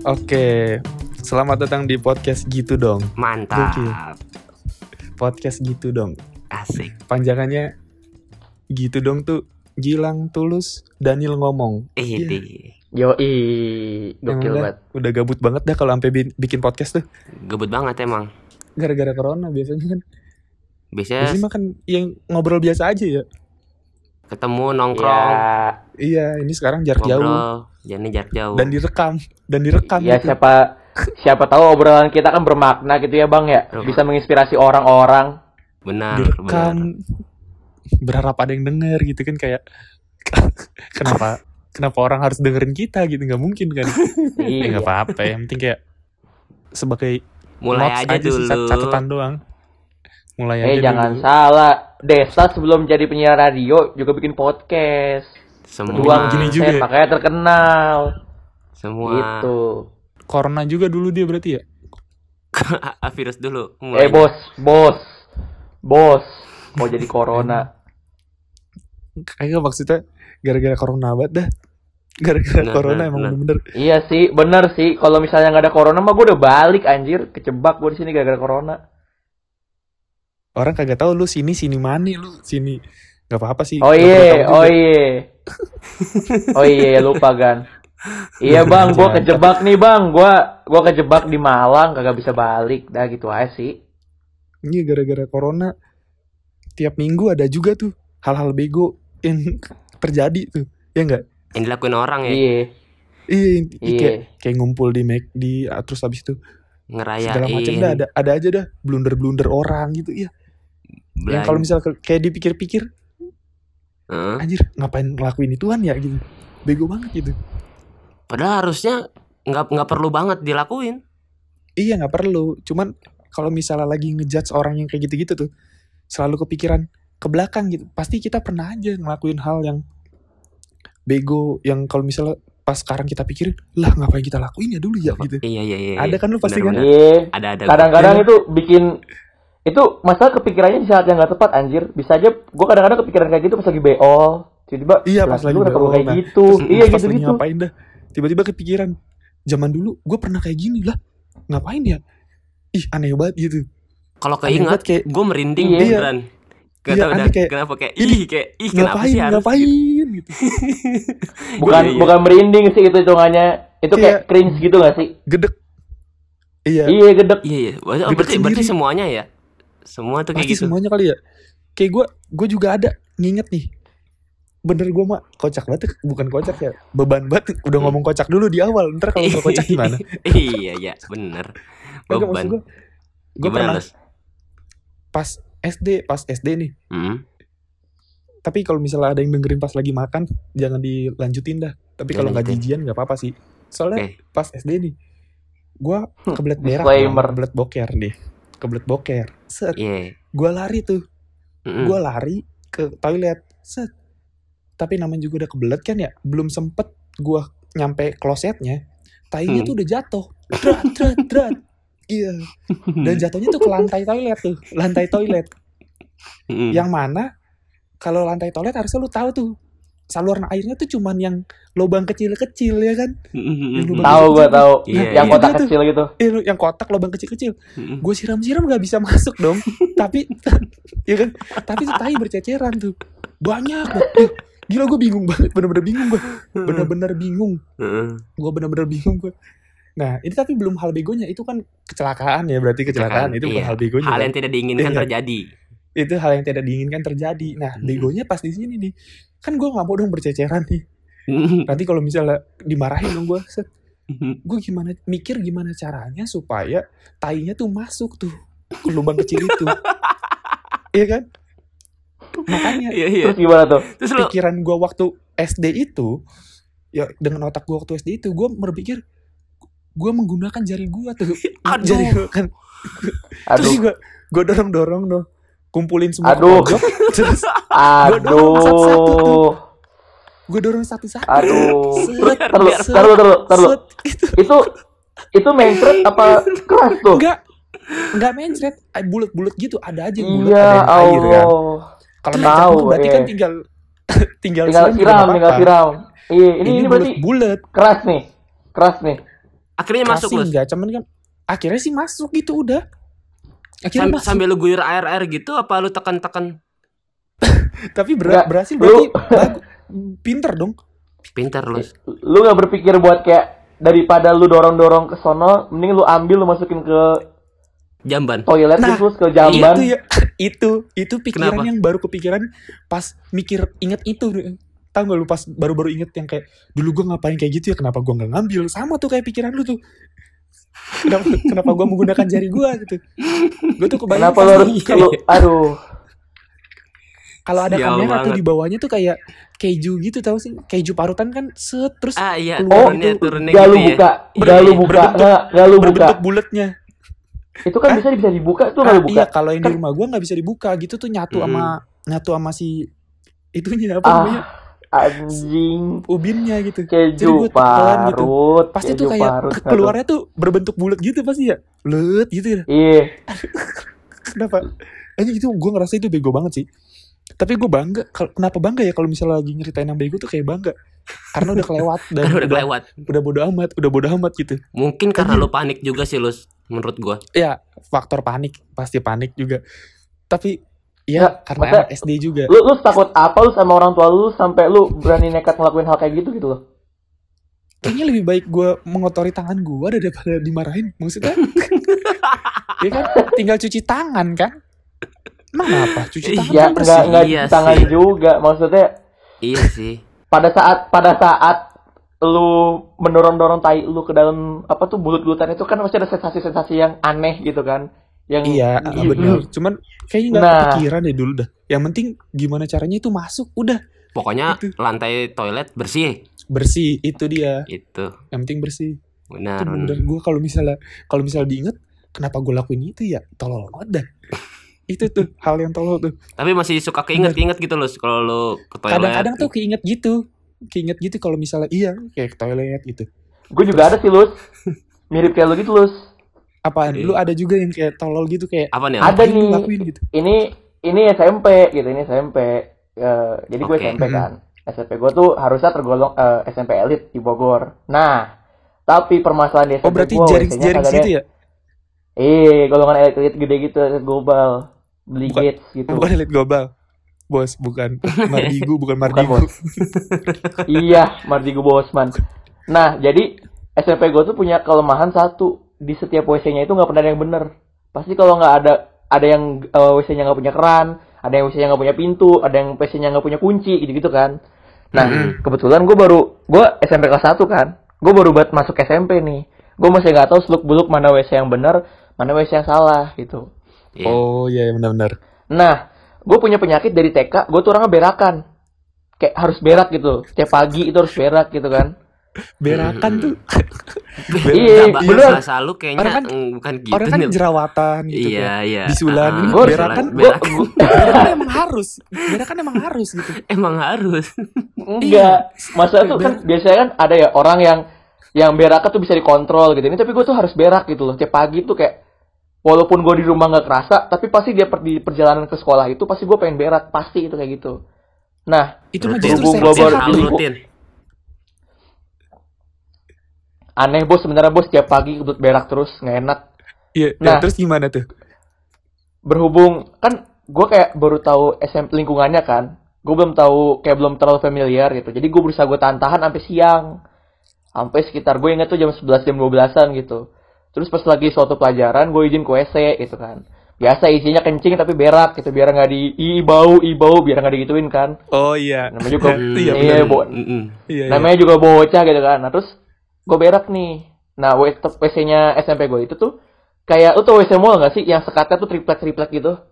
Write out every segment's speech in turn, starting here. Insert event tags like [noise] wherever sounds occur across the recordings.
Oke, selamat datang di podcast gitu dong. Mantap. Gokil. Podcast gitu dong. Asik. Panjangannya gitu dong tuh Gilang Tulus Daniel ngomong. Eh, Iya. di. Yoi, Emang gokil udah, banget. udah gabut banget dah kalau sampai bi- bikin podcast tuh. Gebut banget emang. Gara-gara corona biasanya kan. Biasanya Biasanya mah kan yang ngobrol biasa aja ya. ketemu nongkrong, Ya, Iya, ini sekarang jarak jauh ngobrol, jadi jarak jauh. dan direkam dan direkam ya gitu. siapa siapa tahu obrolan kita kan bermakna gitu ya bang ya, bisa menginspirasi orang-orang. benar, direkam benar. berharap ada yang denger gitu kan kayak [laughs] kenapa kenapa orang harus dengerin kita gitu nggak mungkin kan [laughs] ya Iya. nggak apa-apa yang penting kayak sebagai Mulai aja sih, dulu. cat- catatan doang mulai Eh aja jangan dulu. salah, Desa sebelum jadi penyiar radio juga bikin podcast. Semua Pejuang gini juga ya? makanya terkenal. semua Gitu. corona juga dulu dia berarti ya [laughs] virus dulu. Eh bos, bos, bos, mau jadi corona. [laughs] kayaknya maksudnya gara-gara corona banget dah gara-gara Benar, corona benar, emang benar. bener-bener Iya sih, bener sih. Kalau misalnya nggak ada corona mah gue udah balik anjir, kecebak gue di sini gara-gara corona. Orang kagak tahu lu sini sini mana lu sini. Nggak apa-apa sih. Oh nggak perlu iya, oh iya. Oh iya, lupa kan. Iya bang, gua kejebak nih bang, gua gua kejebak di Malang, kagak bisa balik, dah gitu aja sih. Iya gara-gara corona tiap minggu ada juga tuh hal-hal bego yang [laughs] terjadi tuh. Ya enggak Yang dilakuin orang ya, Iya, iya Iya. kayak kayak ngumpul di make di ah, terus habis itu segala macam dah ngerayain. ada ada aja dah blunder-blunder orang gitu ya yang belanja. kalau misal ke- kayak dipikir-pikir Heeh. anjir ngapain ngelakuin ituan ya gitu bego banget gitu Padahal harusnya nggak nggak perlu banget dilakuin. iya nggak perlu cuman kalau misalnya lagi ngejudge orang yang kayak gitu-gitu tuh selalu kepikiran ke belakang gitu pasti kita pernah aja ngelakuin hal yang bego yang kalau misalnya pas sekarang kita pikirin lah ngapain kita lakuin ya dulu ya gitu Iya iya iya. Ada iya. kan lu pasti kan? Benar, benar. iya. Ada ada. Kadang-kadang itu bikin itu masalah kepikirannya di saat yang nggak tepat anjir. Bisa aja gua kadang-kadang kepikiran kayak gitu pas lagi BO. Tiba-tiba Iya, pas "Lah, lagi BO, kayak nah. gitu. Terus iya Pas lagi gitu-gitu. ngapain dah tiba-tiba kepikiran zaman dulu gue pernah kayak gini lah ngapain ya ih aneh banget gitu Kalau keinget, kayak- gue merinding Iya. beneran. Gak Iya, tau dah kayak, kenapa kayak ini ih kayak ih kenapa ngapain sih harus ngapain gitu [laughs] Bukan Iya, iya. bukan merinding sih itu hitungannya. Itu kayak Kayak- cringe gitu gak sih? gedek iya Iya, gedek. Iya iya. Berarti, berarti, semuanya ya. Semua tuh kayak pasti gitu. semuanya kali ya. Kayak gue gue juga ada nginget nih. Bener gue mah kocak banget bukan kocak ya. Beban banget. Udah Hmm. ngomong kocak dulu di awal. Ntar kalau udah kocak [laughs] gimana? Iya iya. Bener. Beban. gue gue pernah pas SD pas SD nih. Hmm. tapi kalau misalnya ada yang dengerin pas lagi makan jangan dilanjutin dah. Tapi kalau nggak jijian nggak apa-apa sih. Soalnya Oke. pas SD nih gua kebelet berak disclaimer. dong, kebelet boker deh. Kebelet boker set. Iya. gua lari tuh. Mm-mm. gua lari ke toilet. Set. Tapi namanya juga udah kebelet kan ya? Belum sempet gua nyampe klosetnya tainya Hmm. tuh udah jatuh. Drat drat drat iya dan jatuhnya tuh ke lantai toilet tuh lantai toilet. Mm-mm. yang mana kalau lantai toilet harusnya lu tahu tuh saluran airnya tuh cuman yang lubang kecil-kecil ya kan Tahu gua tahu. Iya, yang iya. kotak Iya tuh. kecil gitu. eh yang kotak lubang kecil-kecil gue siram-siram nggak bisa [laughs] masuk dong tapi [laughs] ya kan tapi tuh tai berceceran tuh banyak banget. Gila gue bingung banget bener-bener bingung gue bener-bener bingung gue bener-bener bingung gue nah ini tapi belum hal begonya itu kan kecelakaan ya berarti kecelakaan itu bukan Iya. hal begonya Hal kan? yang tidak diinginkan Iya. terjadi. Itu hal yang tidak diinginkan terjadi nah Hmm. begonya pas di sini nih kan gue nggak mau dong berceceran nih Mm-mm. nanti kalau misalnya dimarahin dong gue Mm-mm. gue gimana mikir gimana caranya supaya tainya tuh masuk tuh ke lubang kecil itu [laughs] iya kan makanya Iya iya. Terus gimana tuh? Terus pikiran gue waktu SD itu ya dengan otak gue waktu SD itu gue berpikir gue menggunakan jari gue tuh [laughs] Aduh. jari gue kan terus Aduh, gue gue dorong dorong dong kumpulin semua ke Aduh. pojok, [laughs] terus dorong satu-satu tuh. aduh, gue dorong satu-satu aduh. Taruh, taruh, taruh, taruh. set, gitu. Itu itu mencret apa [laughs] keras tuh? enggak nggak mencret eh, bulat-bulat gitu ada aja yang bulat Iya, ada yang air kan kalau Tahu, mencret berarti kan [laughs] tinggal tinggal, Tinggal siram tinggal siram. Iya, ini ini berarti bulat-bulat keras nih. Keras nih. Akhirnya keras masuk lu. enggak cuman kan akhirnya sih masuk gitu udah Sam- masuk sambil lu guyur air-air gitu apa lu tekan-tekan [laughs] tapi ber- Nggak, berhasil lu- berarti bagus pinter dong pintar lu. Lu gak berpikir buat kayak daripada lu dorong-dorong ke sono, mending lu ambil lu masukin ke Jamban. toilet Nah, terus ke jamban. itu ya [laughs] itu itu pikiran Kenapa? yang baru kepikiran pas mikir inget itu tahu gak lu pas baru-baru inget yang kayak dulu gua ngapain kayak gitu ya kenapa gua nggak ngambil sama tuh kayak pikiran lu tuh kenapa kenapa gua menggunakan jari gua gitu gua tuh kebayang Kenapa pasti lu aduh. kalau ada Sial kamera tuh di bawahnya tuh kayak keju gitu tahu sih keju parutan kan set terus Ah iya, keluar turunnya itu turunnya Gak gitu lu ya. buka, Ber- gak lu buka, berbentuk- nggak nggak lu buka. berbentuk bulatnya Itu kan bisa bisa dibuka tuh Ah, nggak lu buka. iya kalau yang di Kan- rumah gua nggak bisa dibuka gitu tuh nyatu Mm-mm. sama nyatu sama si itunya apa namanya Ah, anjing. ubinnya gitu Keju Jadi telan gitu. parut. pasti keju tuh kayak parut, keluarnya tuh berbentuk bulat gitu pasti ya bulat gitu ya. Iya. [laughs] kenapa Anjing itu gue ngerasa itu bego banget sih tapi gue bangga kenapa bangga ya kalau misalnya lagi nyeritain yang bego tuh kayak bangga karena udah kelewat dan [laughs] udah, udah lewat. udah bodo amat udah bodo amat gitu Mungkin karena lu panik juga sih lu menurut gua. ya faktor panik pasti panik juga tapi Ya, ya karena masa- anak SD juga Lu lu takut apa lu sama orang tua lu sampai lu berani nekat ngelakuin hal kayak gitu gitu loh. kayaknya lebih baik gue mengotori tangan gue daripada dimarahin maksudnya [laughs] ya kan tinggal cuci tangan kan emang apa cuci tangan Ya kan bersih enggak enggak Iya di tangan sih. juga. Maksudnya Iya sih. pada saat pada saat lu mendorong-dorong tai lu ke dalam apa tuh bulut-bulutan itu kan pasti ada sensasi-sensasi yang aneh gitu kan. Yang Iya, Ih, benar. Cuman kayaknya nggak Nah. kepikiran deh dulu dah. Yang penting gimana caranya itu masuk, udah Pokoknya Itu. lantai toilet bersih. bersih. Itu dia. Itu. Yang penting bersih. Benar. itu bener gue kalau misalnya kalau misalnya diinget, kenapa gue lakuin itu ya? Tolol banget dah. [laughs] itu tuh hal yang tolol tuh. Tapi masih suka keinget-keinget gitu loh kalau lu ke toilet. Kadang-kadang tuh keinget gitu, keinget gitu kalau misalnya iya kayak ke toilet gitu. gue juga ada sih Lus. Mirip kayak lu gitu Lus. Apaan? Lu ada juga yang kayak tolol gitu kayak apa nih? Ada "Ngapain lu nih. lakuin gitu. Ini ini SMP gitu, ini SMP. Eh, jadi gue. SMP kan. SMP gue tuh harusnya tergolong eh, SMP elit di Bogor. Nah, tapi permasalahan di SMP Oh berarti gue jaring-jaring WC-nya situ ya? Eh, golongan elit elit gede gitu, elit global. Beli Bukan- Gates gitu. Bukan elit global. Bos, bukan Mardigu, bukan Bukan, Mardigu. Bos. iya, Mardigu Bosman. Nah, jadi SMP gue tuh punya kelemahan satu di setiap WC-nya itu nggak pernah ada yang bener. Pasti kalau nggak ada ada yang eh, WC-nya nggak punya keran, ada yang WC-nya nggak punya pintu, ada yang WC-nya nggak punya kunci, gitu-gitu kan. Nah, Mm-mm. kebetulan gue baru gue SMP kelas 1 kan, gue baru buat masuk SMP nih. Gue masih nggak tahu seluk beluk mana WC yang bener, mana WC yang salah gitu. Iya. Oh iya benar-benar. Nah, gue punya penyakit dari TK, gue tuh orangnya berakan. Kayak harus berak gitu. Setiap pagi itu harus berak gitu kan. Berakan tuh. [laughs] Iya, bener. bahasa lu kayaknya Orang kan- mm, bukan gitu Orang kan jerawatan gitu Iya, kan. iya. Bisulan. Ah, Ini Gua- berakan, berak. [laughs] Berakan emang harus. Berakan emang harus gitu. [laughs] Emang harus. Enggak. Masa tuh kan biasanya kan ada ya orang yang yang berak tuh bisa dikontrol gitu. Ini tapi gue tuh harus berak gitu loh. Tiap pagi tuh kayak walaupun gue di rumah nggak kerasa, tapi pasti dia per- di perjalanan ke sekolah itu pasti gue pengen berak, pasti itu kayak gitu. Nah, Itu mah justru Berhubung sehat, rutin. Aneh bos sebenarnya bos tiap pagi kebelet berak terus nggak enak. Iya, Nah. terus gimana tuh? berhubung kan gue kayak baru tahu SMP lingkungannya kan gue belum tahu kayak belum terlalu familiar gitu jadi gue berusaha gue tahan-tahan sampai siang sampai sekitar gue inget tuh jam 11 jam 12an gitu terus pas lagi suatu pelajaran gue izin ke WC gitu kan biasa isinya kencing tapi berak gitu biar nggak di i bau i bau biar nggak digituin kan Oh iya. namanya juga [laughs] Iya, iya, bo-. Iya, iya. namanya juga bocah gitu kan nah terus gue berak nih nah WC-nya SMP gue itu tuh kayak lu tau WC mall gak sih yang sekatnya tuh triplek triplek gitu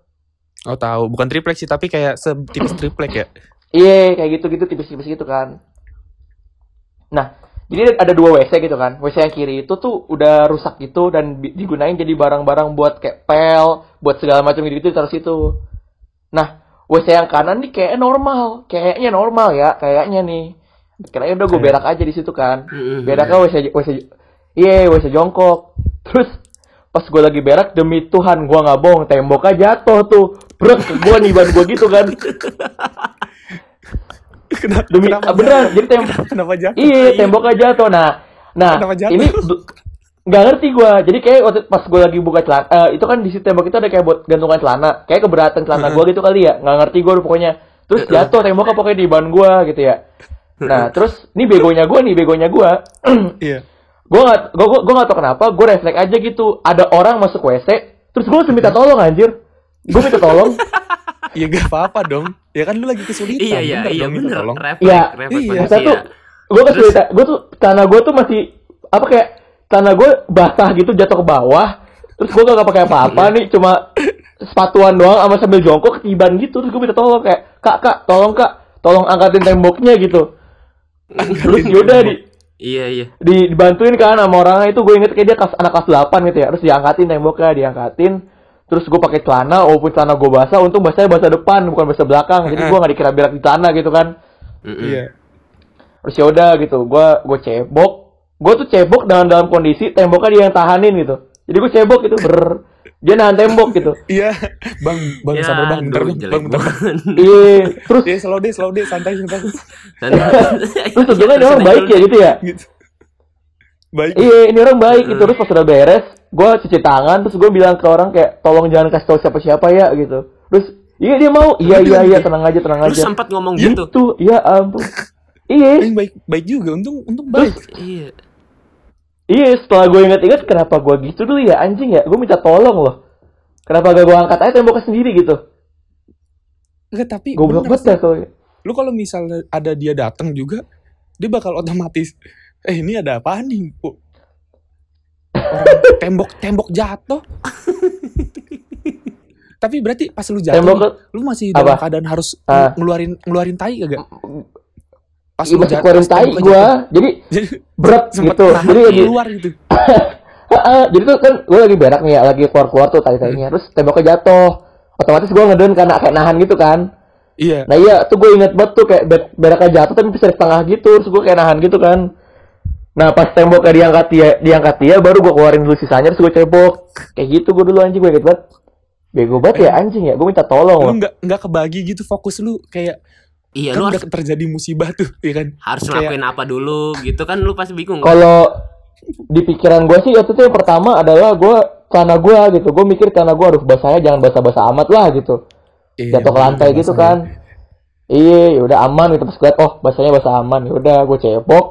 Oh tahu, bukan triplek sih, tapi kayak setipis triplek ya. Iya, kayak gitu-gitu tipis-tipis gitu kan. Nah, jadi ada dua WC gitu kan. WC yang kiri itu tuh udah rusak gitu dan digunain jadi barang-barang buat kayak pel, buat segala macam gitu-gitu taruh situ. Nah, WC yang kanan nih kayaknya normal, kayaknya normal ya, kayaknya nih. Kayaknya udah gue Kayak- berak aja di situ kan. Beraknya WC WC iya WC jongkok. Terus pas gue lagi berak demi Tuhan gue nggak bohong temboknya jatuh tuh. Brek gue [laughs] nih ban gue gitu kan. Kenapa, demi kenapa ah, beneran jadi tem Kenapa jatuh? iya temboknya jatuh. Nah nah jatuh? ini nggak ngerti gue jadi kayak waktu pas gue lagi buka celana eh, itu kan di situ tembok itu ada kayak buat gantungan celana. Kayak keberatan celana gue gitu kali ya. Nggak ngerti gue pokoknya. Terus jatuh temboknya pokoknya di ban gue gitu ya nah [laughs] terus ini begonya gue nih begonya gue [clears throat] Iya. gue gak gue gue gak tau kenapa gue refleks aja gitu ada orang masuk wc terus gue langsung minta tolong [laughs] anjir gue minta tolong Ya gak apa-apa dong. Ya kan lu lagi kesulitan. Iya iya bener iya dong minta bener. tolong. Refleks, Iya. refleks Iya. Saya tuh gue kesulitan gue tuh tanah gue tuh masih apa kayak tanah gue basah gitu jatuh ke bawah terus gue gak pakai apa-apa nih cuma sepatuan doang sama sambil jongkok ketiban gitu terus gue minta tolong kayak kak kak tolong kak tolong angkatin temboknya gitu terus yaudah di Iya iya. di dibantuin kan sama orangnya itu gue inget kayak dia kelas anak kelas 8 gitu ya. Terus diangkatin temboknya diangkatin. Terus gue pakai celana walaupun celana gue basah. Untung basahnya basah depan bukan basah belakang. Jadi gue gak dikira berak di celana gitu kan. Iya. terus ya udah gitu gue gue cebok. Gue tuh cebok dalam dalam kondisi temboknya dia yang tahanin gitu. Jadi gue cebok gitu ber dia nahan tembok gitu [laughs] Iya. Bang, bang Ya, sabar bang, bentar bang, bang, bentar. bang. banget. iya terus Iya, slow deh, slow deh, santai, santai. [laughs] Terus tentunya dia orang baik ya gitu ya Gitu. Baik. iya ini orang baik gitu terus pas udah beres gue cuci tangan terus gue bilang ke orang kayak tolong jangan kasih tahu siapa siapa ya gitu terus iya dia mau iya iya iya tenang aja tenang aja sempat ngomong gitu. gitu ya ampun [laughs] iya baik, baik juga. Untung, untung baik. Iya. Iya, setelah gue inget-inget kenapa gue gitu dulu ya anjing ya, gue minta tolong loh. Kenapa gak gue angkat aja temboknya sendiri gitu? Enggak, tapi Gue blok bener banget sih. dah kalau Lu kalau misalnya ada dia datang juga, dia bakal otomatis. Eh, ini ada apa nih? Orang tembok tembok jatuh. tapi berarti pas lu jatuh, Tembok nih, lu masih dalam Apa? keadaan harus Ah. ngeluarin ngeluarin tai kagak? Pas Iya, masih keluarin tai gue, jadi berat gitu. Jadi lagi, keluar gitu. [laughs] Jadi tuh kan gue lagi berak nih ya, lagi keluar-keluar tuh tai-tainya, terus temboknya jatuh. Otomatis gue ngeden karena kayak nahan gitu kan. Iya. Nah iya, tuh gue inget banget tuh kayak ber- beraknya jatuh tapi bisa di setengah gitu, terus gue kayak nahan gitu kan. Nah pas temboknya diangkat dia, diangkat dia, baru gue keluarin dulu sisanya, terus gue cebok. Kayak gitu gue dulu anjing gue inget banget. Bego banget ya anjing ya, gue minta tolong Lu nggak nggak kebagi gitu fokus lu kayak Iya, kan lu udah harus terjadi musibah tuh, ya kan? harus kayak- ngelakuin apa dulu gitu kan lu pasti bingung. Kalau di pikiran gue sih waktu itu yang pertama adalah gue celana gue gitu, gue mikir celana gue aduh basahnya jangan basah-basah amat lah gitu. Iya, jatuh ke lantai gitu kan. iya ya udah aman gitu. Pas gue oh bahasanya bahasa aman. Ya udah gue cebok.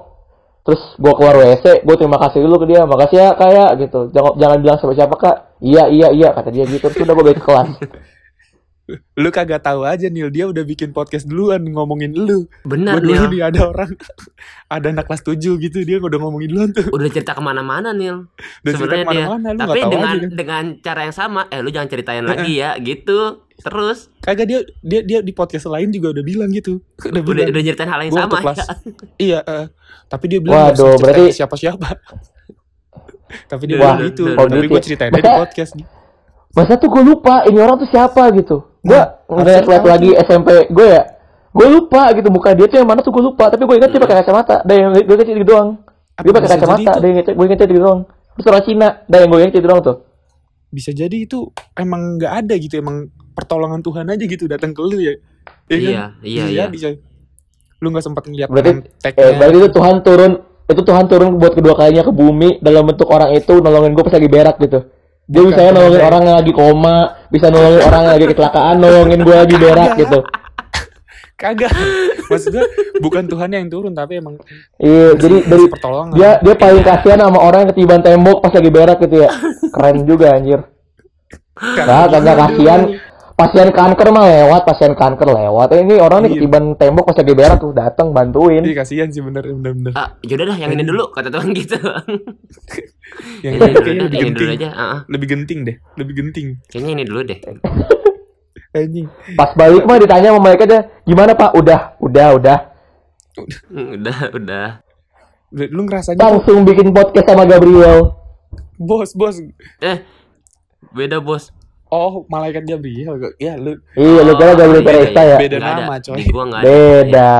Terus gue keluar wc gue terima kasih dulu ke dia. Makasih ya kayak gitu. Jangan jangan bilang siapa siapa kak. Iya iya iya kata dia gitu. Terus udah gue balik ke kelas [laughs] [laughs] Lu kagak tahu aja Nil, dia udah bikin podcast duluan ngomongin lu. Benar dulu Nil. nih ada orang [laughs] ada anak kelas 7 gitu dia udah ngomongin duluan tuh. Udah cerita ke mana-mana Nil. Udah cerita Sebenarnya dia. ke mana-mana, lu Tapi dengan aja kan. dengan cara yang sama, eh lu jangan ceritain lagi ya gitu. Terus Kagak dia dia dia di podcast lain juga udah bilang gitu. [laughs] Udah udah bilang. udah nyeritain hal yang sama kelas ya. Iya, eh, tapi dia bilang Waduh, berarti- ke siapa-siapa. tapi dia Wah, bilang gitu. tapi duh, gue duh. ceritain di Masa- podcast. masa tuh gue lupa ini orang tuh siapa gitu gue Nah, ngeliat tahu lagi SMP gue ya gue lupa gitu muka dia tuh yang mana tuh gue lupa tapi gue ingat dia pakai kacamata ada yang gue ingat gitu doang dia pakai bisa kacamata itu? ada yang gue ingat gitu doang terus orang Cina ada yang gue ingat itu doang tuh Bisa jadi itu emang nggak ada gitu, emang pertolongan Tuhan aja gitu datang ke lu ya. Ya kan? Iya, iya, Bisa iya. coy. Lu nggak sempat ngeliat Berarti- konteknya. Eh, berarti itu Tuhan turun itu Tuhan turun buat kedua kalinya ke bumi dalam bentuk orang itu nolongin gue pas lagi berak gitu. Dia Bukan, bisa nolongin Tuhan. orang yang lagi koma, bisa nolongin orang yang lagi kecelakaan, nolongin gue lagi berak gitu. [laughs] Kagak. Maksud gue bukan Tuhan yang turun tapi emang Iya, jadi dari pertolongan. dia dia paling kasihan sama orang yang ketiban tembok pas lagi berak gitu ya. Keren juga anjir. Nah, kagak kasihan. Pasien kanker mah lewat, pasien kanker lewat. Eh, Ini orang nih Iya. ketiban tembok pas lagi berak tuh datang bantuin. Iya kasihan sih bener bener bener. Ah, yaudah dah yang ini dulu kata Tuhan gitu. [laughs] Yang Ini ini dulu kayaknya dah, lebih yang ini dulu genting. aja. Ah. Lebih genting deh, lebih genting. Kayaknya ini dulu deh. [laughs] Anjing. Pas balik mah ditanya sama mereka aja, gimana Pak? Udah, udah, udah. [laughs] Udah, udah. Lu ngerasanya tuh, langsung bikin podcast sama Gabriel. bos bos. Eh, beda bos. Oh malaikat Gabriel. Ya lu Iya, lu kira Gabriel iya, iya. ya? Beda Nggak nama, coy. Di gua nggak ada. Beda.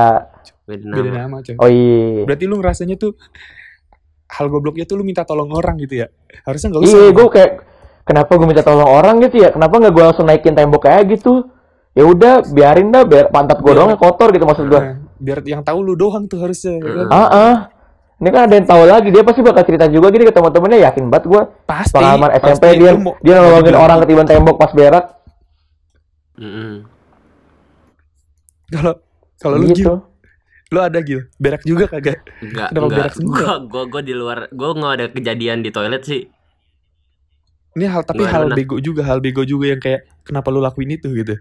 Beda beda nama. coy. Oh iya. Berarti lu ngerasanya tuh hal gobloknya tuh lu minta tolong orang gitu ya. Harusnya nggak usah. Iya, gue kayak kenapa gue minta tolong orang gitu ya? Kenapa nggak gue langsung naikin tembok kayak gitu? Ya udah, biarin dah, biar pantat Biar- doang kotor gitu maksud gue. Nah, biar yang tahu lu doang tuh harusnya. ya kan? Ah, ah. Ini kan ada yang tahu lagi, dia pasti bakal cerita juga gitu ke teman-temannya, yakin banget gue. Pasti. Pengalaman SMP pasti. dia Lu mau- dia nolongin orang ketiban tembok pas berak. Mm-mm. Kalau kalau lu gitu. Gil, lu ada Gil, berak juga kagak? Enggak, Kenapa enggak. berak semua? Gua, gua, gua di luar, gua nggak ada kejadian di toilet sih. Ini hal tapi Nggak hal bego juga, hal bego juga yang kayak kenapa lu lakuin itu gitu.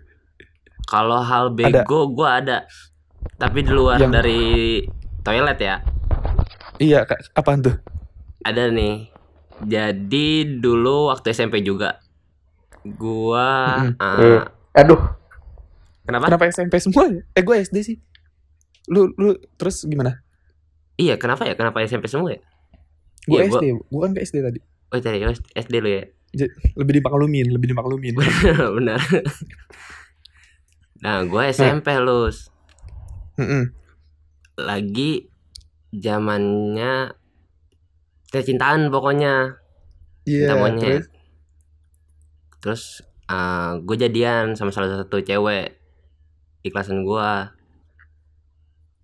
Kalau hal bego, gua ada. Tapi di luar Yang- dari toilet ya. Iya, Kak, apaan tuh? Ada nih. Jadi dulu waktu SMP juga. Gua ah, Eh, aduh, kenapa? Kenapa SMP semua? ya? Eh, gue SD sih. Lu lu terus gimana? Iya, kenapa ya? Kenapa SMP semua ya? Gue Iya, gua- SD, gue kan ke SD tadi. Oh, dari SD lu ya. Lebih dimaklumin, lebih dimaklumin. [laughs] Benar. nah, gua SMP lus. Mm-mm. Lagi zamannya cintaan pokoknya. Iya, Cinta monyet. terus Terus gue jadian sama salah satu cewek di kelasan gue.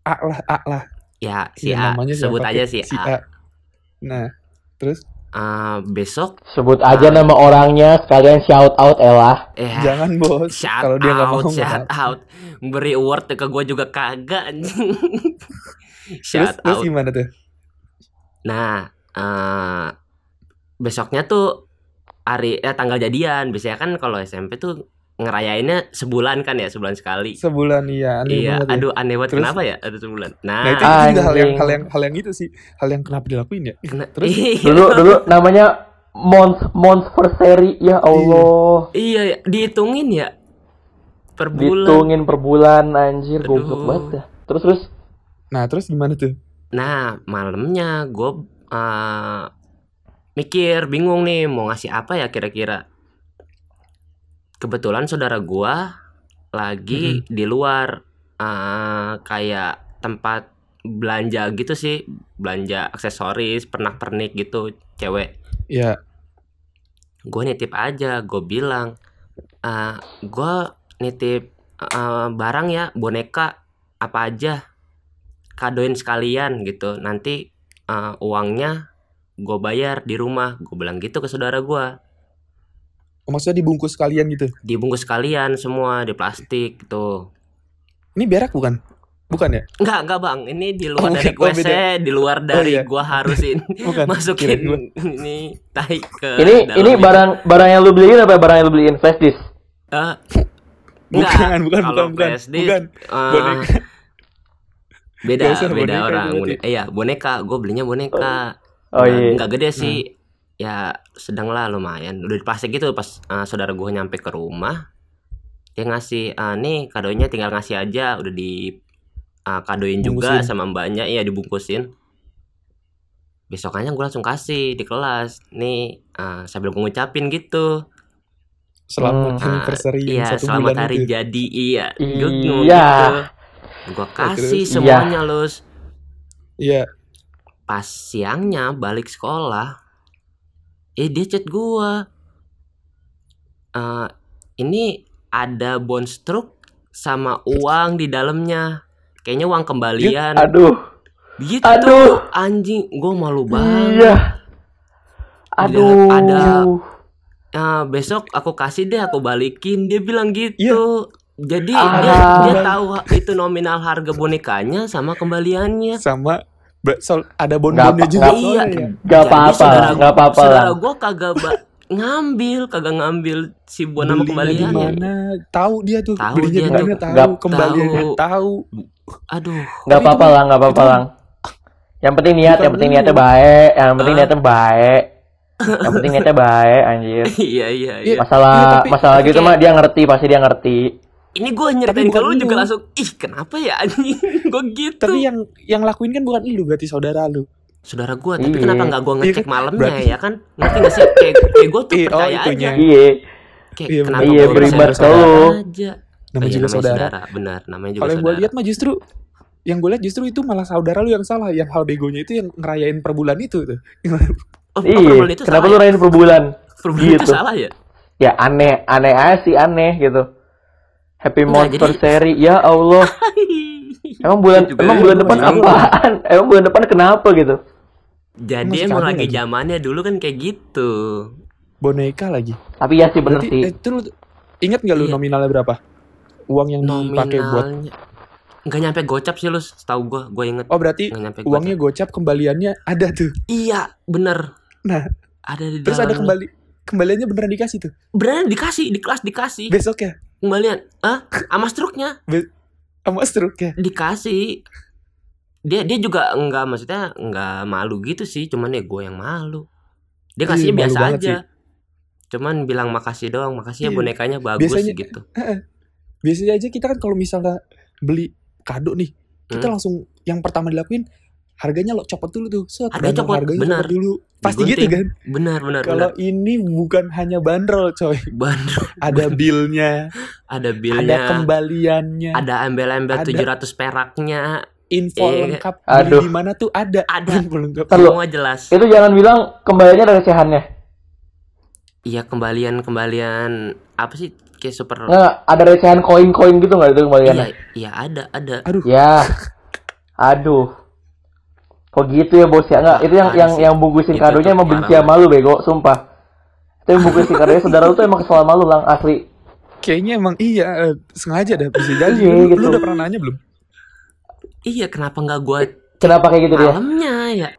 A lah, A lah. Ya si Iya, A, namanya sebut aja si, si A. A. Nah, terus Eh, besok, sebut aja nama orangnya sekalian shout out Ella. eh jangan bos. shout Kalau dia nggak mau, out, shout out, beri award ke gue juga kagak anjing. [laughs] Terus, shout terus out. gimana tuh? Nah, eh besoknya tuh hari eh tanggal jadian. Biasanya kan kalau SMP tuh ngerayainnya sebulan kan ya, sebulan sekali. Sebulan iya, aneh Iya, banget ya. aduh aneh banget Terus? kenapa ya? Aduh sebulan. Nah, Nah, itu, juga hal yang hal yang hal yang itu sih, hal yang kenapa dilakuin ya? kena- terus? Iya. Dulu dulu namanya Mons Monsversary ya Allah. Iya, dihitungin ya per bulan. Ditungin per bulan anjir Aduh. goblok banget dah. Terus terus Nah, terus gimana tuh? Nah, malamnya gue mikir, bingung nih mau ngasih apa ya kira-kira. Kebetulan saudara gua lagi di luar eh, kayak tempat belanja gitu sih, belanja aksesoris, pernak-pernik gitu, cewek. Ya, gue nitip aja gue bilang eh gue nitip eh, barang ya boneka apa aja kadoin sekalian gitu nanti eh, uangnya gue bayar di rumah gue bilang gitu ke saudara gue oh, maksudnya dibungkus kalian gitu. dibungkus sekalian semua di plastik gitu Ini berak bukan? Bukan ya? Enggak, enggak bang. Ini di luar Oh, dari oh, WC, beda. di luar dari iya. gua harusin [laughs] Bukan. masukin gua. ini tai ke ini dalam ini itu. barang barang yang lu beliin apa barang yang lu beliin flash disk? Eh, Bukan, enggak. bukan, bukan, bukan. flash disk, Bukan. Boneka. Beda usah beda boneka orang itu berarti. Bone- eh, iya boneka gue belinya boneka. Oh Nggak- iya. nggak gede sih. Ya sedang lah lumayan. Udah di plastik gitu pas eh, saudara gue nyampe ke rumah dia ngasih "Ah, nih kadonya tinggal ngasih aja. Udah di eh, kadoin juga sama mbaknya. Iya dibungkusin. Besokannya gue langsung kasih di kelas. Nih eh, sambil gue ngucapin gitu. Selamat Hmm. anniversary iya satu selamat bulan hari itu. jadi. Iya Iya. Gue kasih terus? semuanya lus Iya. pas siangnya balik sekolah eh dia chat gua Eh ini ada bonus truk sama uang di dalamnya kayaknya uang kembalian Aduh. gitu aduh. anjing gua malu banget Iya. Aduh. ada- Eh, besok aku kasih deh aku balikin dia bilang gitu jadi dia Ah. dia tahu ha- itu nominal harga bonekanya sama kembaliannya Sama sol- ada bon-bonnya juga. nggak- Iya. ya. Gak apa-apa, gak apa-apa lah. saudara gue kagak ngambil kagak ngambil si buah nama kembaliannya mana? Tahu dia tuh. Tahu Belinya dia di tuh. mana? Tahu. Nggak Kembaliannya tahu. tahu. aduh Gak apa-apa lah, gak apa-apa lah. Yang penting niat, yang penting niatnya baik, yang penting Ah. niatnya baik. Yang penting niatnya baik, anjir. [laughs] iya iya iya Masalah Iya, tapi- masalah gitu mah dia ngerti, pasti dia ngerti. Ini gue nyeritain ke lu juga langsung ih kenapa ya anjing [laughs] gue gitu Tapi yang yang lakuin kan bukan lu berarti saudara lu. saudara gue tapi Iya. kenapa nggak gue Iya ngecek kan? malamnya Berarti- ya kan ngerti gak sih kayak kayak gue tuh Iya, oh, percaya itunya. aja Iya. kayak Iya, kenapa benar. Iya, saudara lu. aja Namanya Oh, iya, juga saudara. benar namanya juga Kalau yang gue saudara lihat mah justru yang gue lihat justru itu malah saudara lu yang salah yang hal begonya itu yang ngerayain per bulan itu tuh Oh, Iya, itu kenapa lu ya? rayain per bulan? Perbulan itu gitu? salah ya? Ya aneh, aneh aja sih aneh gitu. Happy Enggak, Monster jadi- Seri, ya Allah. [laughs] Emang bulan Juga emang ya, bulan depan apaan? [laughs] Emang bulan depan kenapa gitu? Jadi emang kado lagi zamannya dulu kan kayak gitu. boneka lagi Tapi ya sih bener berarti sih. eh, itu lu ingat nggak lu Iya. nominalnya berapa uang yang dipakai buat Nominalnya nggak nyampe gocap sih lu, setahu gua, gua inget oh berarti uangnya gocap kembaliannya ada tuh gocap. Iya, bener. Nah, ada di terus ada dalamnya. kembali kembaliannya beneran dikasih tuh Beneran dikasih di kelas dikasih besok ya kembalian. Ah, sama struknya sama struk ya dikasih. Dia dia juga enggak maksudnya enggak malu gitu sih, cuman ya gue yang malu. Dia Iya, kasihnya malu biasa aja. Cuman bilang makasih doang, makasih ya Iya. bonekanya bagus Biasanya- gitu. biasanya aja kita kan kalau misalnya beli kado nih kita Hmm. langsung yang pertama dilakuin harganya lo copot dulu tuh set Harganya bandrol copot, harganya benar. copot dulu pasti gitu kan Benar, benar, kalau ini bukan hanya bandrol coy Bandrol ada billnya ada ada bilnya, kembaliannya ada embel-embel Ada. 700 peraknya, info Iya. lengkap Aduh. di mana tuh ada Ada. info lengkap semua jelas. itu jangan bilang kembaliannya ada recehannya. Iya, kembalian-kembalian apa sih kayak super Nggak, ada recehan koin-koin gitu nggak itu Iya, kembaliannya? iya ada, ada. aduh Ya. Aduh. Kok gitu ya bos ya? Enggak, itu yang Apaan yang yang bungkusin kadonya emang benci sama lu bego, sumpah. Itu yang bungkusin kadonya saudara lu tuh emang kesel sama lu lang asli. kayaknya emang iya eh, sengaja dah bisa jadi Iya, lu, gitu. lu udah pernah nanya belum Iya, kenapa nggak gua Kenapa kayak gitu dia? malamnya ya?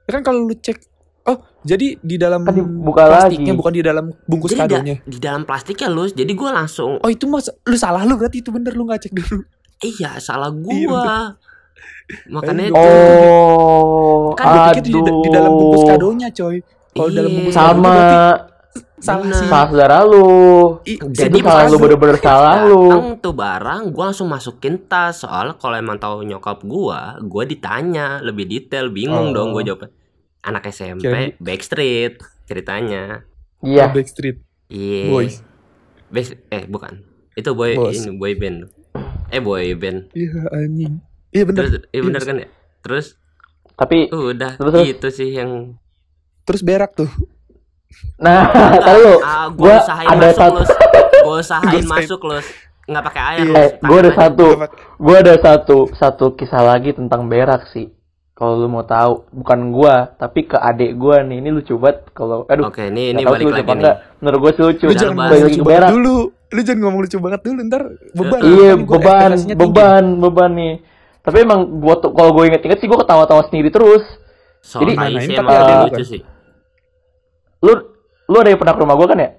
Ya kan kalau lu cek oh jadi di dalam Kan dibuka plastiknya lagi. bukan di dalam bungkus Jadi da- kadonya di dalam plastiknya lu, jadi gua langsung oh itu mas lu salah lu berarti itu bener lu nggak cek dulu iya salah Iya, gua. Makanya Aduh. itu Oh, Kan pikir di, aduh. di dalam bungkus kadonya coy kalau dalam bungkus kado sama Bener. sih salah saudara lu. I- Jadi salah lu bener-bener salah lu. datang tuh barang, gua langsung masukin tas. Soalnya kalau emang tahu nyokap gua, gua ditanya lebih detail, bingung Oh. dong gua jawab. Anak SMP, Kirain- Backstreet ceritanya. Iya. Backstreet Iya. Boys Back- eh bukan. Itu boy Bos. ini boy band. Eh boy band. iya anjing iya bener Terus iya bener Iya. kan ya? Terus Tapi udah Terus, terus. itu sih yang terus berak tuh nah, [laughs] tahu lu. ah, Gua gua usahain ada masuk satu los. [laughs] Gua usahain masuk los. Nggak pakai air. Iya. Los. Eh, gua ada aja. satu. Pak- Gua ada satu satu kisah lagi tentang berak sih. Kalau lu mau tahu, bukan gua, tapi ke adik gua nih. Ini lucu banget kalau aduh. Oke, ini ini balik lagi nih. enggak. Menurut gua sih lucu. lu jangan bahas. Balik lucu berak. dulu lu jangan ngomong lucu banget dulu ntar beban Iya, Kan gua beban, beban, beban nih. Tapi emang gua tuh kalau gue inget-inget sih gua ketawa-tawa sendiri terus. Soal Jadi- Nah, ini emang tapi ada lucu bukan? sih. Lu lu ada yang pernah ke rumah gua kan ya?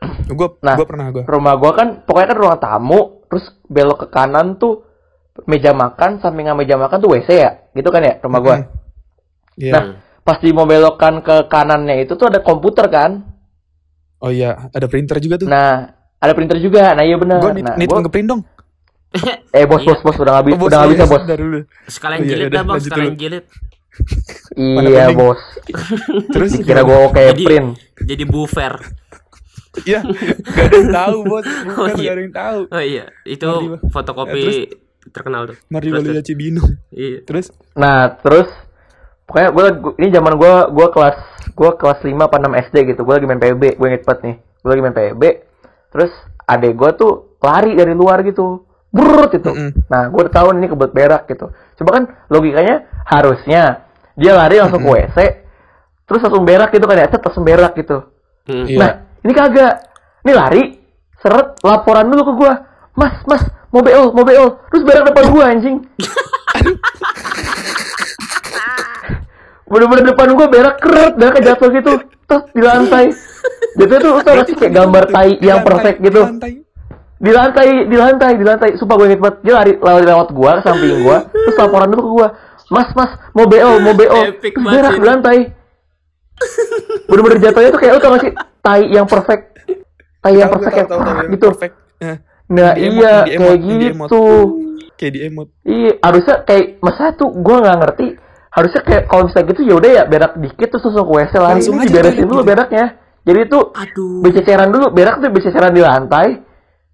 [clears throat] gua Nah. gua pernah gua Rumah gua kan pokoknya kan ruang tamu, terus belok ke kanan tuh meja makan, sampingan meja makan tuh WC ya. Gitu kan ya rumah gua. Iya. Nah, pas di mau belokkan ke kanannya itu tuh ada komputer kan. oh iya ada printer juga tuh Nah, ada printer juga. Nah, iya benar. gua nit, Nah, nit gua- ngeprint dong [laughs] eh bos Iya. bos bos udah bisa Oh, udah nggak iya, bisa bos. Sekalian Oh, iya, jilid dah bang, sekalian jilid. Iya bos. [laughs] terus Dikira gua kayak Jadi- print. Jadi buffer. Iya, gak ada yang tahu [laughs] bos, bukan Oh, iya. gak ada yang tahu. Oh iya, itu fotokopi Ya, terkenal tuh. Mari. Cibinong. Iya. Terus, Nah, terus pokoknya gue ini zaman gue gue kelas gue kelas 5 apa 6 SD gitu. Gue lagi main PB, gue inget banget nih. Gue lagi main PB. Terus adek gue tuh lari dari luar gitu. Brrrt gitu. Mm-mm. Nah, gue udah tahu ini kebut berak gitu. Coba kan logikanya harusnya dia lari langsung ke WC, terus langsung berak gitu kan ya, set langsung berak gitu. Hmm. Iya. Nah, ini kagak. Ini lari, seret, laporan dulu ke gua. Mas, mas, mau BO, mau BO. Terus berak depan gua anjing. Bener-bener depan gua berak keret, berak jatuh gitu. Terus di lantai. Tuh gak sih kayak gambar tai yang perfect di gitu. lantai. Di lantai, di lantai, di lantai. Sumpah gue inget banget. Dia lari lewat lewat gua ke samping gua, terus laporan dulu ke gua. Mas, mas, mau BO, mau BO. Epic Terus banget berak di lantai. Bener-bener jatuhnya tuh kayak lu tau gak sih tai yang perfect. Tai yang perfect yang gitu. Perfect. Nah Di iya di kayak di gitu. kayak di emot. Iya harusnya kayak masa tuh gue nggak ngerti. Harusnya kayak kalau misalnya gitu ya udah ya berak dikit terus langsung ke WC lari Langsung ini aja diberesin dulu gitu. beraknya. Jadi tuh Aduh. bececeran dulu berak tuh bececeran di lantai.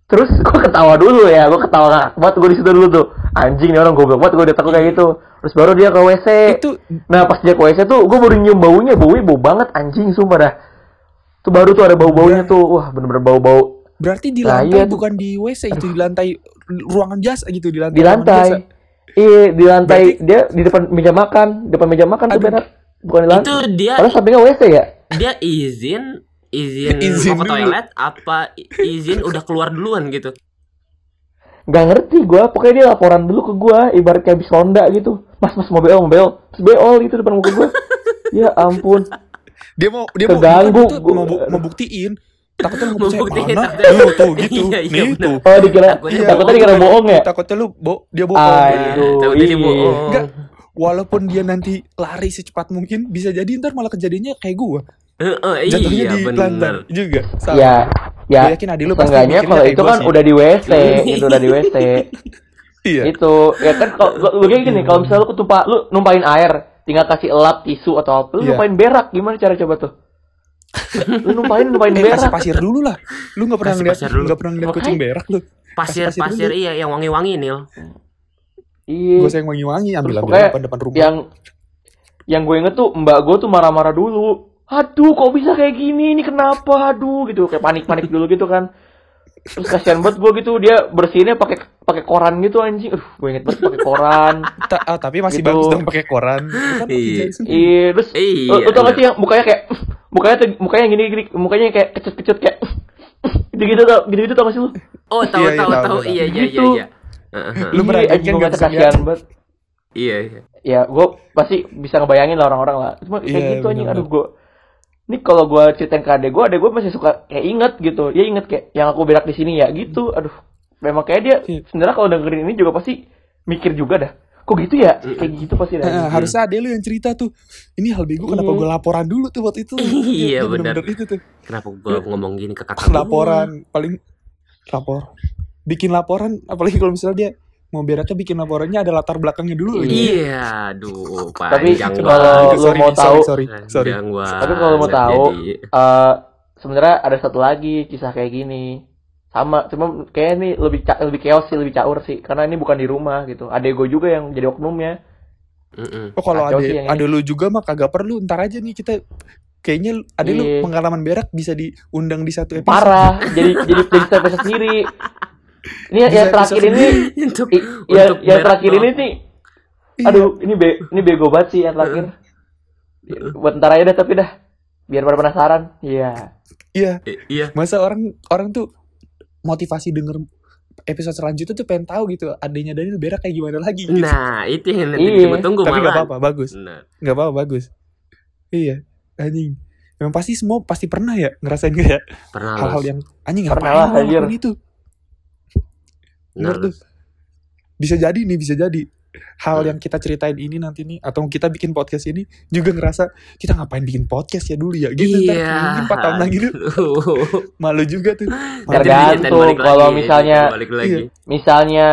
Terus [laughs] gue ketawa dulu ya, gue ketawa ngakak banget gue di situ dulu tuh. anjing nih orang goblok banget gue udah takut kayak gitu. Terus baru dia ke WC Itu nah pas dia ke WC tuh gue baru nyium baunya baunya bau banget anjing sumpah dah. Tuh baru tuh ada bau baunya tuh wah bener-bener bau bau berarti di Nah, lantai iya tuh. bukan di WC itu di lantai ruangan jasa gitu di lantai. di lantai. iya di lantai. Dia di depan meja makan depan meja makan tuh Aduh. benar. Bukan di lantai. Itu dia Padahal sampingnya WC ya? dia izin izin, [laughs] Izin mau ke dulu. toilet apa i- izin udah keluar duluan gitu. nggak ngerti gue pokoknya dia laporan dulu ke gue ibarat kayak habis ronda gitu mas mas mau beol mau beol terus beol gitu depan muka gue [laughs] ya ampun Dia mau dia mau Keganggu, mau, bu- mau buktiin. Takutnya lu percaya Membuktiin, mana? takutnya- Tuh, tuh gitu. Iya, iya, Nih bener. tuh. oh dikira Takutnya takutnya bohong. dikira bohong ya Takutnya lu bo dia bohong. Aduh, Takutnya dia iya. bohong. Enggak. Walaupun dia nanti lari secepat mungkin, bisa jadi ntar malah kejadiannya kayak gua. Heeh, Jatuhnya iya di bener. lantai juga. Sama. ya ya Gua yakin adik lu pasti kalau itu kan sih. udah di WC [laughs] itu udah di WC [laughs] Iya. itu ya kan kalau lu kayak gini kalau misalnya lu ketumpah lu numpain air tinggal kasih elap tisu atau apa lu Iya. numpain berak gimana cara coba tuh [laughs] lu numpain numpain Eh, kasih berak pasir dulu lah. Lu nggak pernah Kasih ngeliat pasir dulu. nggak pernah ngeliat kucing berak lu. Pasir Kasih pasir pasir dulu. iya yang wangi-wangi Nil. iya Gue sayang wangi-wangi ambil ambil depan depan rumah. yang yang gue inget tuh mbak gue tuh marah-marah dulu aduh kok bisa kayak gini ini kenapa aduh gitu kayak panik-panik dulu gitu kan terus kasihan banget gue gitu dia bersihinnya pakai pakai koran gitu anjing aduh gue inget banget pakai koran Ta- ah, tapi masih Gitu. bagus dong pakai koran. Kan Iya. iya terus Iya, lu, lu tau gak sih yang mukanya kayak mukanya tuh mukanya gini gini mukanya kayak kecut-kecut kayak gitu gitu tau gitu gitu tau gak sih lu Oh, tahu Iya, iya, tahu tahu, tahu. tahu. Iya iya iya Gitu. iya. Heeh. Lu Iya, merhatiin anjing kan bisa kasihan banget Iya iya. ya gue pasti bisa ngebayangin lah orang-orang lah cuma kayak gitu anjing aduh gue ini kalau gue ceritain ke adek gue adek gue masih suka kayak inget gitu dia inget kayak yang aku berak di sini ya gitu aduh memang kayak dia Iya. sebenarnya kalau dengerin ini juga pasti mikir juga dah kok gitu ya kayak gitu pasti dah Nah, harusnya ada lu yang cerita tuh. Ini hal bego kenapa Iya. gue laporan dulu tuh waktu itu. [laughs] Iya, itu tuh. Kenapa gua ngomong gini ke kakak? gua? Laporan paling lapor. Bikin laporan apalagi kalau misalnya dia mau beraknya bikin laporannya ada latar belakangnya dulu lagi. Iya, aduh, Tapi panjang kalau sorry, mau sorry, tahu- sorry, sorry. Panjang tapi kalau mau tahu eh sebenarnya ada satu lagi kisah kayak gini sama cuma kayak ini lebih ca- lebih chaos sih lebih caur sih karena ini bukan di rumah gitu adek gue juga yang jadi oknumnya Mm-mm. Oh kalau ada ada lu juga mah kagak perlu ntar aja nih kita kayaknya ada lu Iya. pengalaman berak bisa diundang di satu episode. parah jadi jadi jadi episode sendiri [laughs] ini yang, Bisa yang terakhir ini [laughs] Untuk i- ya untuk yang terakhir ini nih Iya. aduh ini be ini bego banget sih yang terakhir buat ntar aja dah tapi dah biar pada penasaran iya Iya. I- iya. Masa orang orang tuh motivasi denger episode selanjutnya tuh pengen tahu gitu adanya Daniel berak kayak gimana lagi gitu. Nah, itu yang nanti Iya. ditunggu Tapi nggak apa-apa, bagus. Nah, nggak apa-apa bagus. Iya, anjing. Emang pasti semua pasti pernah ya ngerasain gak ya pernah hal-hal yang anjing Pernah ngapain lah, lu anjir. itu. Nah, Bener tuh. Bisa jadi nih, bisa jadi. Hal yang kita ceritain ini nanti nih atau kita bikin podcast ini juga ngerasa kita ngapain bikin podcast ya dulu ya gitu ntar Iya. mungkin 4 tahun lagi tuh [laughs] malu juga tuh Tergantung, kalau lagi, misalnya- diceritain balik lagi. Iya. misalnya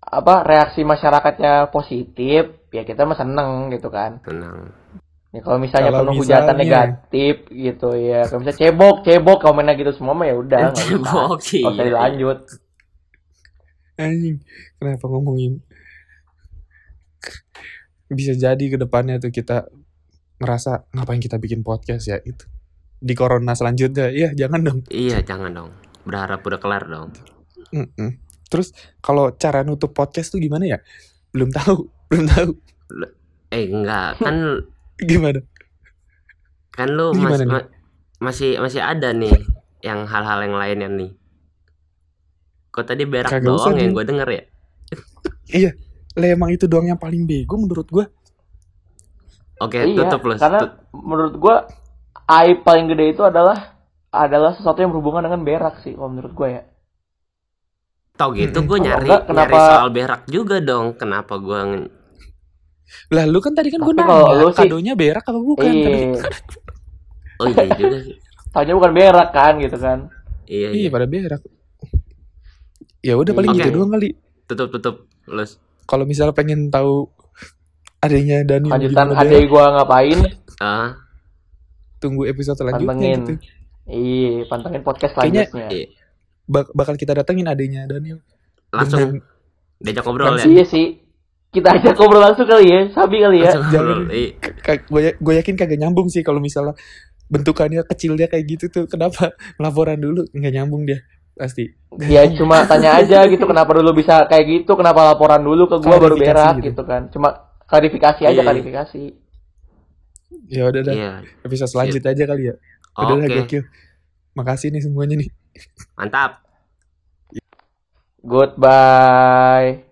apa reaksi masyarakatnya positif ya kita mah seneng gitu kan Tenang. ya kalau misalnya Kalau penuh hujatan misalnya- negatif gitu ya kalau misalnya cebok cebok komennya gitu semua mah ya udah nggak usah. Cebok, usah iya. dilanjut anjing kenapa ngomongin bisa jadi ke depannya tuh kita ngerasa ngapain kita bikin podcast ya itu di corona selanjutnya ya jangan dong Iya, jangan dong. Berharap udah kelar dong. Mm-mm. terus kalau cara nutup podcast tuh gimana ya belum tahu [laughs] belum tahu Eh, enggak. Kan [laughs] gimana kan lu Gimana mas- ma- masih masih ada nih yang hal-hal yang lainnya nih. Kok tadi berak Kagak usah, doang yang gue denger ya? [laughs] lah emang itu doang yang paling bego menurut gua Oke, iya tutup lu. karena Tut- menurut gua aib paling gede itu adalah adalah sesuatu yang berhubungan dengan berak sih kalau menurut gua ya Tau gitu gue Kalau nyari enggak, nyari kenapa- soal berak juga dong. Kenapa gue lah lu kan tadi kan kalau nanya lu sih- kadonya berak apa bukan Tadi- iya Oh iya juga sih. taunya bukan berak kan gitu kan Iya, iya iya. pada berak ya udah paling Oke. gitu doang kali Tutup tutup. Lus. kalau misalnya pengen tahu adanya Daniel lanjutan berak, gua ngapain Ah, tunggu episode selanjutnya pantengin gitu iya pantengin podcast Kayaknya- selanjutnya iya. Bak- bakal kita datengin adanya Daniel Langsung dengan diajak ngobrol ya Iya sih. Kita ajak ngobrol langsung kali ya, Sabi kali ya. Jangan. Iya. gue yakin kagak nyambung sih kalau misalnya bentukannya kecil dia kayak gitu tuh kenapa [laughs] laporan dulu nggak nyambung dia pasti Ya cuma tanya aja gitu kenapa dulu bisa kayak gitu, kenapa laporan dulu ke gua baru berak gitu. gitu kan. Cuma klarifikasi aja Iya. klarifikasi. ya udah dah Iya. episode selanjutnya aja kali ya udah Oke. lah gokil makasih nih semuanya nih Mantap. Goodbye.